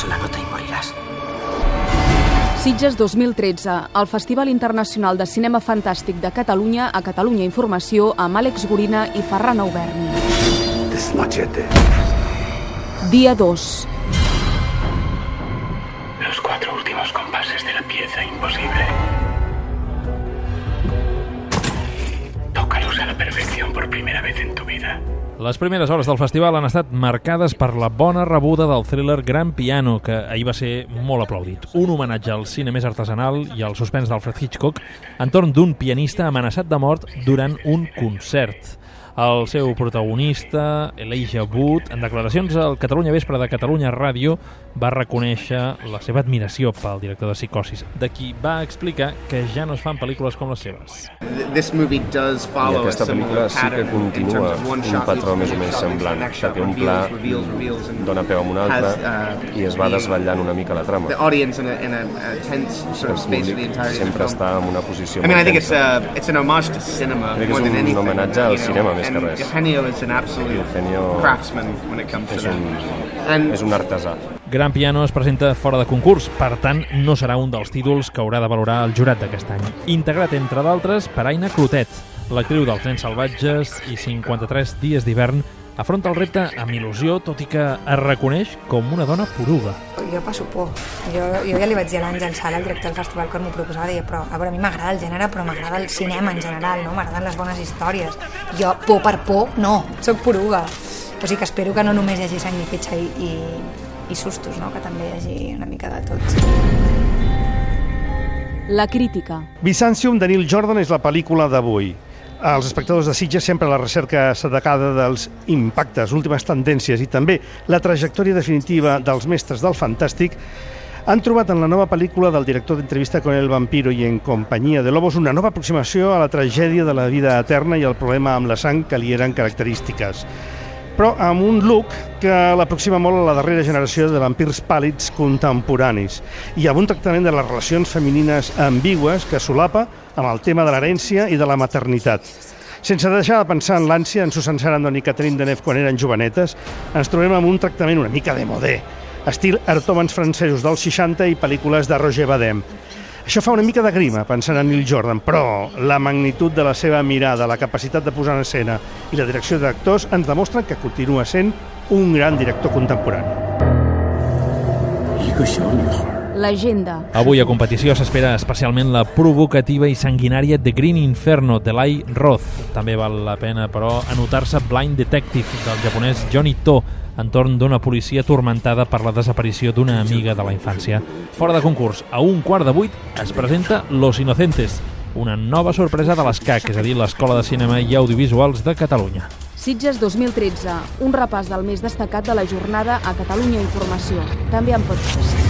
sola nota i moriràs. Sitges 2013, el Festival Internacional de Cinema Fantàstic de Catalunya a Catalunya Informació amb Àlex Gorina i Ferran Auberni. Dia 2. Los cuatro últimos compases de la pieza imposible. Primera vez en tu vida. Les primeres hores del festival han estat marcades per la bona rebuda del thriller Gran Piano, que ahir va ser molt aplaudit. Un homenatge al cine més artesanal i al suspens d'Alfred Hitchcock entorn d'un pianista amenaçat de mort durant un concert. El seu protagonista, Elijah Wood, en declaracions al Catalunya Vespre de Catalunya Ràdio, va reconèixer la seva admiració pel director de Psicosis, de qui va explicar que ja no es fan pel·lícules com les seves. This movie does I follow a aquesta pel·lícula sí que continua un patró més o menys semblant, perquè un pla dona peu a un altre uh, i es va desvetllant una mica la trama. the audience in a, in a, a tense sort El of space for the públic sempre està en una posició I mean, I molt think it's tensa. a it's an homage to cinema Crec que more és than un anything. homenatge al cinema més que res. Eugenio is an absolute Eugenio craftsman when it comes to És that. un, és un artesà. Gran Piano es presenta fora de concurs, per tant, no serà un dels títols que haurà de valorar el jurat d'aquest any. Integrat, entre d'altres, per Aina Clotet, l'actriu dels Nens Salvatges i 53 dies d'hivern, afronta el repte amb il·lusió, tot i que es reconeix com una dona poruga. Jo passo por. Jo, jo ja li vaig dir a l'Àngel Sala, el director del festival, quan m'ho proposava, deia, però a veure, a mi m'agrada el gènere, però m'agrada el cinema en general, no? M'agraden les bones històries. Jo, por per por, no, sóc poruga. O sigui que espero que no només hi hagi sang i fetge i, i, i sustos, no? que també hi hagi una mica de tot. La crítica. Byzantium de Neil Jordan és la pel·lícula d'avui. Els espectadors de Sitges sempre a la recerca sedecada dels impactes, últimes tendències i també la trajectòria definitiva dels mestres del fantàstic han trobat en la nova pel·lícula del director d'entrevista con el vampiro i en companyia de lobos una nova aproximació a la tragèdia de la vida eterna i el problema amb la sang que li eren característiques però amb un look que l'aproxima molt a la darrera generació de vampirs pàl·lids contemporanis i amb un tractament de les relacions femenines ambigües que solapa amb el tema de l'herència i de la maternitat. Sense deixar de pensar en l'ànsia en Susan Sarandon i Catherine Deneuve quan eren jovenetes, ens trobem amb un tractament una mica de modé, estil artòmens francesos dels 60 i pel·lícules de Roger Badem. Això fa una mica de grima pensant en Neil Jordan, però la magnitud de la seva mirada, la capacitat de posar en escena i la direcció d'actors ens demostren que continua sent un gran director contemporani. 一个小女孩， L'agenda. Avui a competició s'espera especialment la provocativa i sanguinària The Green Inferno de Lai Roth. També val la pena, però, anotar-se Blind Detective del japonès Johnny To entorn d'una policia atormentada per la desaparició d'una amiga de la infància. Fora de concurs, a un quart de vuit es presenta Los Inocentes, una nova sorpresa de l'ESCAC, és a dir, l'Escola de Cinema i Audiovisuals de Catalunya. Sitges 2013, un repàs del més destacat de la jornada a Catalunya Informació, també en podcast.